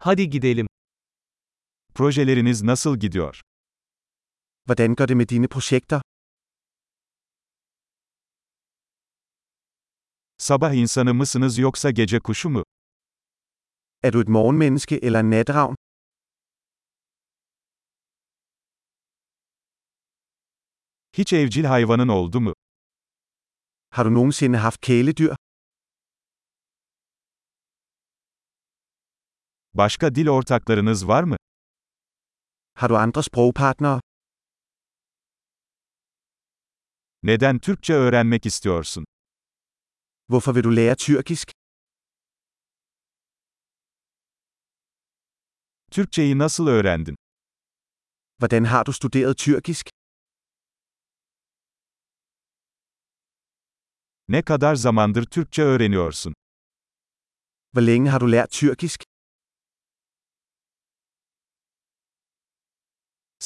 Hadi gidelim. Projeleriniz nasıl gidiyor? Hvordan går det med dine projekter? Sabah insanı mısınız yoksa gece kuşu mu? Er du et morgenmenneske eller en natravn? Hiç evcil hayvanın oldu mu? Har du nogensinde haft kæledyr? Başka dil ortaklarınız var mı? Har du andre sprogpartnere? Neden Türkçe öğrenmek istiyorsun? Hvorfor vil du lære tyrkisk? Türkçeyi nasıl öğrendin? Hvordan har du studeret tyrkisk? Ne kadar zamandır Türkçe öğreniyorsun? Hvor længe har du lært tyrkisk?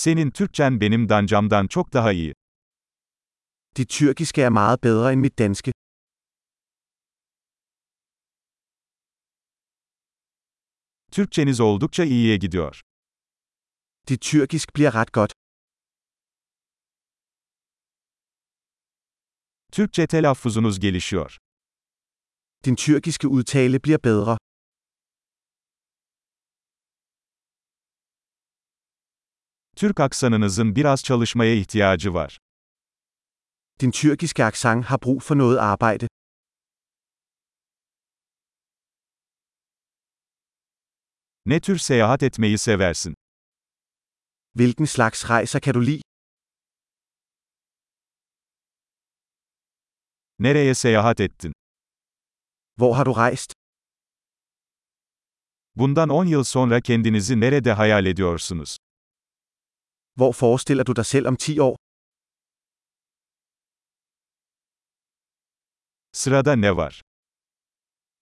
Senin Türkçen benim dancamdan çok daha iyi. Dit tyrkiske er meget bedre end mit danske. Türkçeniz oldukça iyiye gidiyor. Dit tyrkisk bliver ret godt. Türkçe telaffuzunuz gelişiyor. Din tyrkiske udtale bliver bedre. Türk aksanınızın biraz çalışmaya ihtiyacı var. Din tyrkiske accent har brug for noget arbejde. Ne tür seyahat etmeyi seversin? Hvilken slags rejser kan du lide? Nereye seyahat ettin? Hvor har du rejst? Bundan 10 yıl sonra kendinizi nerede hayal ediyorsunuz? Hvor forestiller du dig selv om 10 år? Sırada ne var?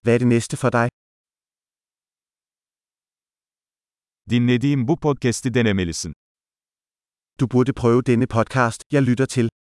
Hvad er det næste for dig? Dinlediğim bu podcast'i denemelisin. Du burde prøve denne podcast, jeg lytter til.